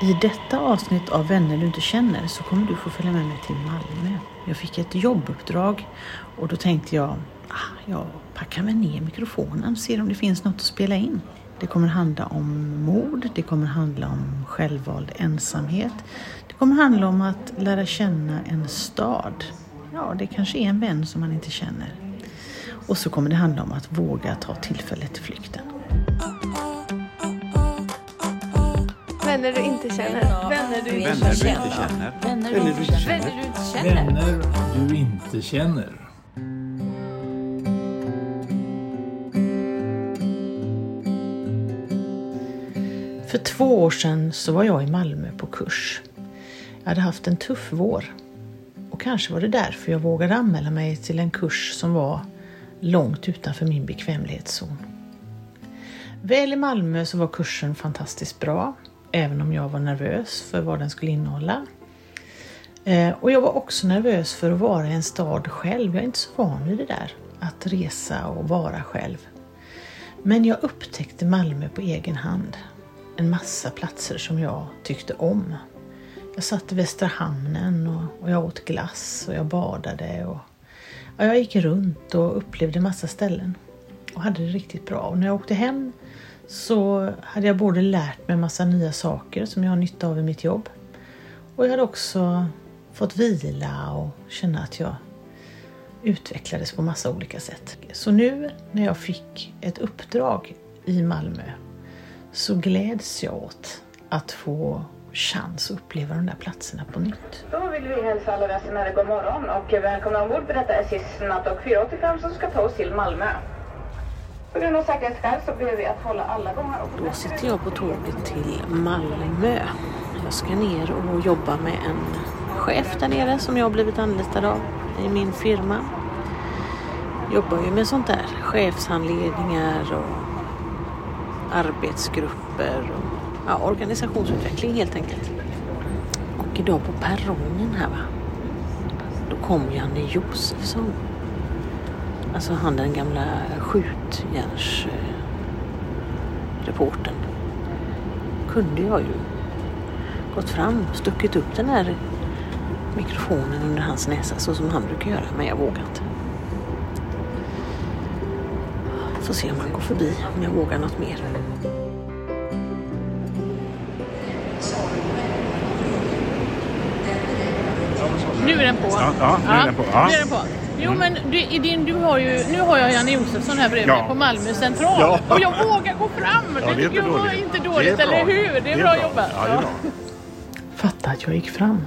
I detta avsnitt av Vänner du inte känner så kommer du få följa med mig till Malmö. Jag fick ett jobbuppdrag och då tänkte jag, ah, jag packar väl ner mikrofonen och ser om det finns något att spela in. Det kommer handla om mord, det kommer handla om självvald ensamhet. Det kommer handla om att lära känna en stad. Ja, det kanske är en vän som man inte känner. Och så kommer det handla om att våga ta tillfället till flykten. Vänner du inte känner. Vänner du inte känner. Vänner du inte känner. Vänner du inte känner. Vänner du inte känner. För två år sedan så var jag i Malmö på kurs. Jag hade haft en tuff vår. Och kanske var det därför jag vågade anmäla mig till en kurs som var långt utanför min bekvämlighetszon. Väl i Malmö så var kursen fantastiskt bra, även om jag var nervös för vad den skulle innehålla. Eh, och jag var också nervös för att vara i en stad själv. Jag är inte så van vid det där, att resa och vara själv. Men jag upptäckte Malmö på egen hand. En massa platser som jag tyckte om. Jag satt i Västra hamnen och, och jag åt glass och jag badade. Och, jag gick runt och upplevde massa ställen och hade det riktigt bra. Och när jag åkte hem så hade jag både lärt mig massa nya saker som jag har nytta av i mitt jobb och jag hade också fått vila och känna att jag utvecklades på massa olika sätt. Så nu när jag fick ett uppdrag i Malmö så gläds jag åt att få chans att uppleva de där platserna på nytt. Då vill vi hälsa alla resenärer god morgon och välkomna ombord på detta SJs nattåg 485 som ska ta oss till Malmö. På grund av säkerhetsskäl så ber vi att hålla alla gångar och Då sitter jag på tåget till Malmö. Jag ska ner och jobba med en chef där nere som jag har blivit anlitad av i min firma. Jobbar ju med sånt där, chefshandledningar och arbetsgrupper och ja, organisationsutveckling helt enkelt. Och idag på perrongen här va, då kom Janne Josefsson. Alltså han den gamla skjutjärns reportern kunde jag ju gått fram, stuckit upp den här mikrofonen under hans näsa så som han brukar göra, men jag vågar inte. Får se om han går förbi, om jag vågar något mer. Nu är den på. Ja, ja, nu är den på. Ja. Nu är den på. Jo men du, i din, du har ju, nu har jag Janne Josefsson här bredvid Ja. på Malmö central. Ja. Och jag vågar gå fram. Ja, det det är tycker inte jag var dåligt. inte Det dåligt, är bra. eller hur? Det är, bra jobbat. Ja, det är bra. Fatta att jag gick fram.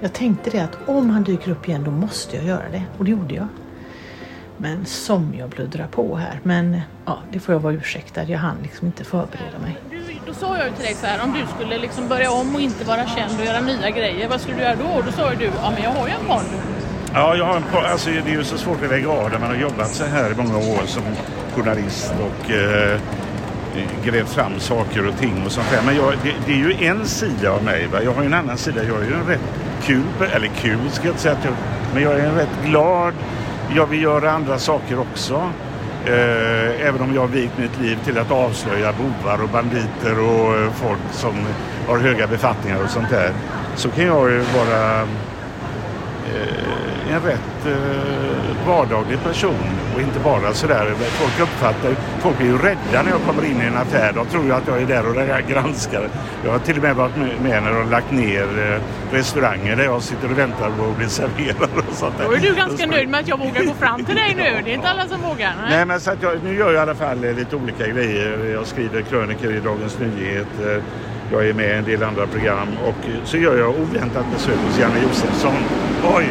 Jag tänkte det att om han dyker upp igen då måste jag göra det. Och det gjorde jag. Men som jag bluddrar på här. Men ja, det får jag vara ursäktad. Jag hann liksom inte förbereda mig. Du, då sa jag ju till dig så här, om du skulle liksom börja om och inte vara känd och göra nya grejer, vad skulle du göra då? Och då sa ju du, ja men jag har ju en podd. Ja, jag har en, alltså, det är ju så svårt att lägga av när man har jobbat så här i många år som journalist och eh, grävt fram saker och ting och sånt där. Men jag, det, det är ju en sida av mig. Va? Jag har ju en annan sida. Jag är ju en rätt kul, eller kul ska jag inte säga att jag, men jag är en rätt glad. Jag vill göra andra saker också. Eh, även om jag har vikt mitt liv till att avslöja bovar och banditer och eh, folk som har höga befattningar och sånt där. Så kan jag ju vara eh, en rätt eh, vardaglig person och inte bara sådär. Folk uppfattar, folk blir ju rädda när jag kommer in i en affär. De tror ju att jag är där och granskar. Jag har till och med varit med när de lagt ner eh, restauranger där jag sitter och väntar på att bli serverad och sånt där. Då är du ganska nöjd med att jag vågar gå fram till dig nu. Det är inte alla som vågar. Nej. Nej, men så att jag, nu gör jag i alla fall eh, lite olika grejer. Jag skriver krönikor i Dagens Nyheter. Jag är med i en del andra program och så gör jag oväntat besök hos Janne Josefsson. Oj!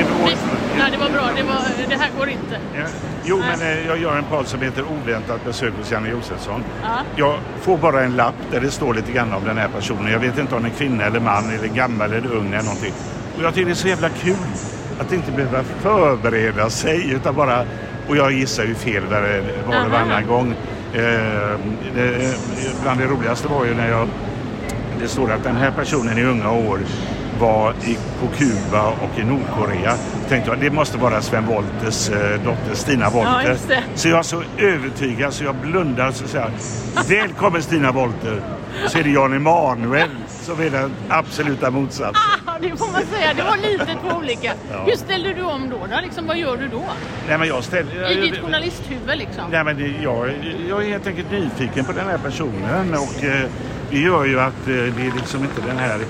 Det Nej, var bra. Det, var, det här går inte. Ja. Jo, men eh, jag gör en podd som heter Oväntat besök hos Janne Josefsson. Ja. Jag får bara en lapp där det står lite grann om den här personen. Jag vet inte om det är kvinna eller man eller gammal eller ung eller någonting. Och jag tycker det är så jävla kul att inte behöva förbereda sig utan bara... Och jag gissar ju fel var var och varannan gång. Eh, det, bland det roligaste var ju när jag... Det står att den här personen i unga år var i, på Kuba och i Nordkorea. Tänkte jag, det måste vara Sven Wolters eh, dotter Stina Wolter. det. Så jag är så övertygad så jag blundar så säger Välkommen Stina Wolter! Så är det Jan Emanuel som är den absoluta motsatsen. Ah, det får man säga, det var lite två olika. Ja. Hur ställde du om då? då? Liksom, vad gör du då? Nej, men jag ställer... I ditt journalisthuvud liksom? Nej, men det, jag, jag är helt enkelt nyfiken på den här personen och eh, det gör ju att eh, det är liksom inte den här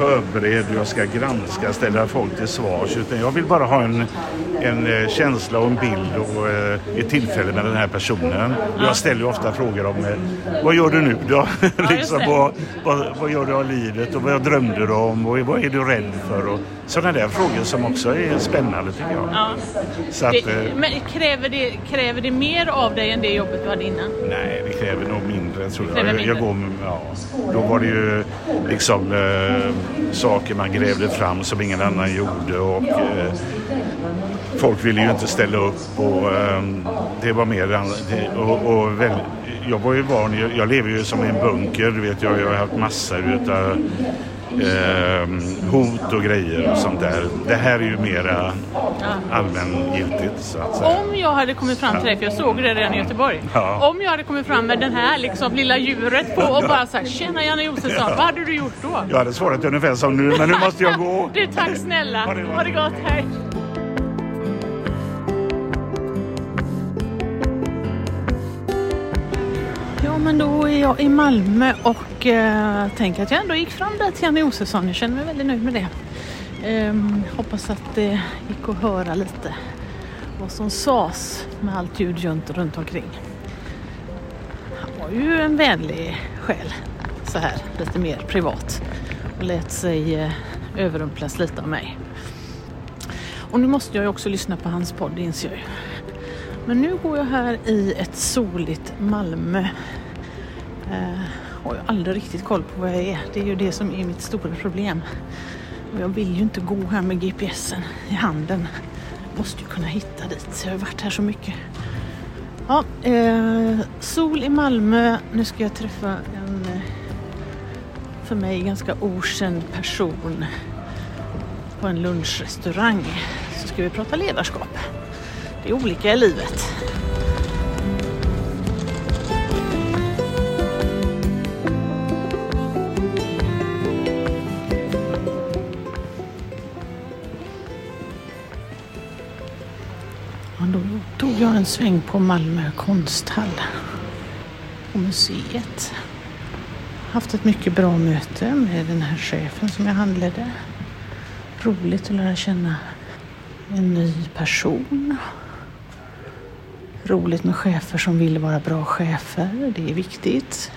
förberedd, jag ska granska, ställa folk till svars utan jag vill bara ha en, en eh, känsla och en bild och eh, ett tillfälle med den här personen. Jag ställer ju ofta frågor om eh, vad gör du nu då? liksom, det. vad, vad, vad gör du av livet och vad drömde du om och vad är du rädd för? Och sådana där frågor som också är spännande tycker jag. Ja. Så att, Det, men kräver det, kräver det mer av dig än det jobbet du hade innan? Nej, det kräver nog mindre tror jag. Jag, jag går, ja, då var det ju liksom eh, saker man grävde fram som ingen annan gjorde och eh, folk ville ju inte ställa upp och eh, det var mer det, och, och väl, jag var ju van, jag, jag lever ju som i en bunker, du vet jag, jag har haft massor utav eh, hot och grejer och sånt där. Det här är ju mera allmängiltigt så att säga. Om jag hade kommit fram till dig, för jag såg det redan i Göteborg. Ja. Om jag hade kommit fram med den här liksom, lilla djuret på och bara sagt Tjena Janne Josefsson, vad hade du gjort då? Jag hade svarat ungefär som nu, men nu måste jag gå. Du, tack snälla. Ha det. Ha det gott, hej. Men då är jag i Malmö och eh, tänker att jag ändå gick fram där till Janne Josefsson. Jag känner mig väldigt nöjd med det. Ehm, hoppas att det gick att höra lite vad som sades med allt ljud runt, runt omkring. Han var ju en vänlig själ, så här lite mer privat och lät sig eh, överrumplas lite av mig. Och nu måste jag ju också lyssna på hans podd, det inser jag ju. Men nu går jag här i ett soligt Malmö. Eh, har aldrig riktigt koll på var jag är. Det är ju det som är mitt stora problem. Och jag vill ju inte gå här med GPSen i handen. Jag Måste ju kunna hitta dit. Jag har ju varit här så mycket. Ja, eh, sol i Malmö. Nu ska jag träffa en eh, för mig ganska okänd person på en lunchrestaurang. Så ska vi prata ledarskap. Det är olika i livet. Jag en sväng på Malmö konsthall. På museet. Haft ett mycket bra möte med den här chefen som jag handledde. Roligt att lära känna en ny person. Roligt med chefer som vill vara bra chefer. Det är viktigt.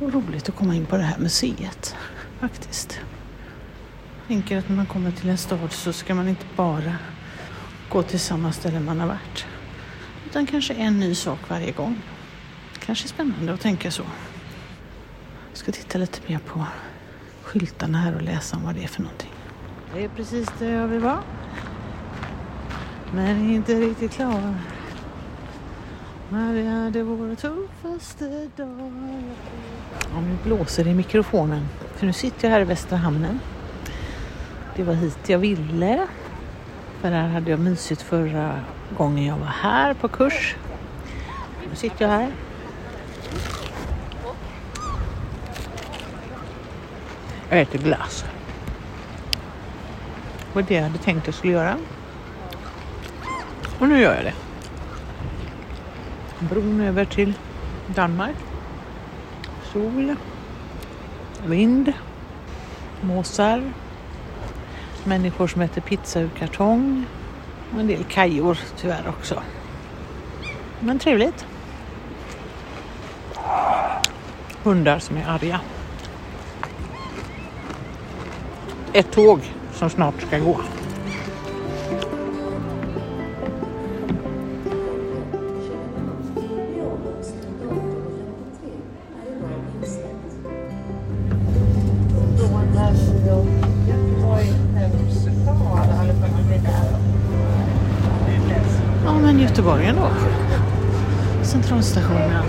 Och roligt att komma in på det här museet faktiskt. Jag tänker att när man kommer till en stad så ska man inte bara gå till samma ställe man har varit. Utan kanske en ny sak varje gång. Kanske spännande att tänka så. Jag ska titta lite mer på skyltarna här och läsa om vad det är för någonting. Det är precis där jag vill vara. Men inte riktigt klar. När vi hade vår tuffaste dag. Ja, nu blåser det i mikrofonen. För nu sitter jag här i Västra Hamnen. Det var hit jag ville. För här hade jag mysigt förra gången jag var här på kurs. Nu sitter jag här. Jag äter glass. Det var det jag hade tänkt att jag skulle göra. Och nu gör jag det. Bron över till Danmark. Sol. Vind. Måsar. Människor som äter pizza ur kartong. Och en del kajor tyvärr också. Men trevligt. Hundar som är arga. Ett tåg som snart ska gå. Göteborg ändå. Centralstationen.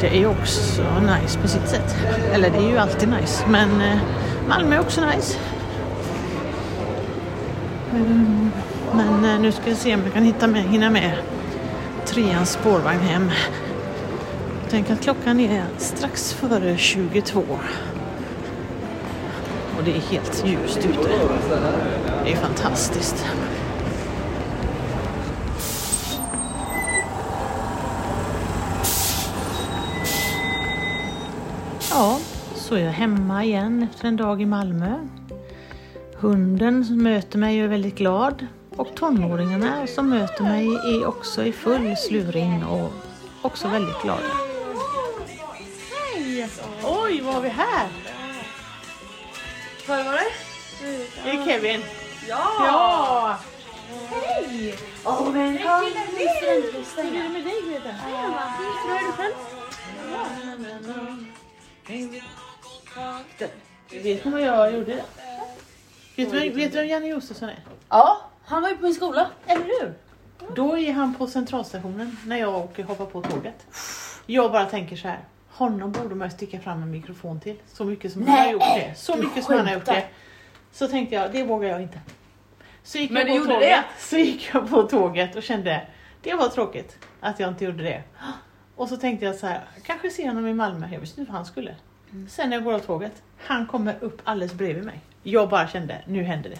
Det är ju också nice på sitt sätt. Eller det är ju alltid nice. Men eh, Malmö är också nice. Men eh, nu ska jag se om jag kan hitta med, hinna med treans spårvagn hem. Tänk att klockan är strax före 22. Och det är helt ljust ute. Det är fantastiskt. Ja, så är jag hemma igen efter en dag i Malmö. Hunden som möter mig är väldigt glad och tonåringarna som möter mig är också i full sluring och också väldigt glada. Hej! Oj, vad har vi här? Vad var det? Det är Kevin. Ja! Ja! Hej! Åh, välkommen till studentfesten. Hur är det med dig Greta? Hur är du själv? Vet ni vad jag gjorde? Vet du, vet du vem Janne Josefsson är? Ja, han var ju på min skola. Eller hur? Då är han på centralstationen när jag åker hoppa på tåget. Jag bara tänker så här. Honom borde man sticka fram en mikrofon till. Så mycket som han Nej, har gjort det. Så mycket som han har gjort det. Så tänkte jag, det vågar jag inte. Så gick Men jag på tåget. det? Så gick jag på tåget och kände, det var tråkigt att jag inte gjorde det. Och så tänkte jag så här, kanske se honom i Malmö. Jag visste inte var han skulle. Mm. Sen när jag går av tåget, han kommer upp alldeles bredvid mig. Jag bara kände, nu händer det.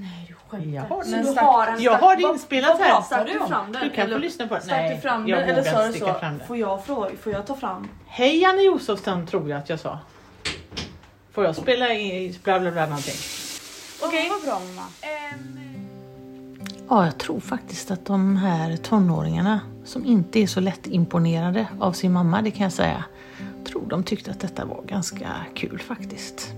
Nej, du Jag har du har en Jag har det inspelat här. Pratar du fram den? Du kan få Eller lyssna på det. Stack du fram jag den eller vågar sa du sticka så? fram det. Får jag, fråga, får jag ta fram? Hej Janne Josefsson tror jag att jag sa. Får jag spela in bla bla bla någonting? Okej. Vad bra mamma. Ja, jag tror faktiskt att de här tonåringarna som inte är så lätt imponerade av sin mamma, det kan jag säga, tror de tyckte att detta var ganska kul faktiskt.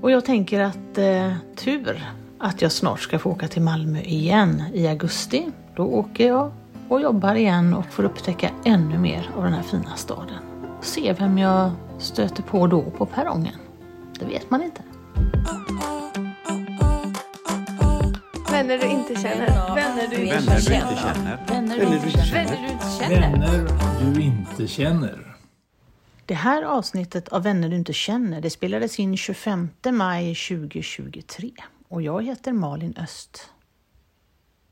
Och jag tänker att eh, tur att jag snart ska få åka till Malmö igen i augusti. Då åker jag och jobbar igen och får upptäcka ännu mer av den här fina staden. Se vem jag stöter på då på perrongen. Det vet man inte. Vänner du inte känner. Vänner du inte känner. Vänner du inte känner. Vänner du inte känner. Vänner du inte känner. Det här avsnittet av Vänner du inte känner det spelades in 25 maj 2023 och jag heter Malin Öst.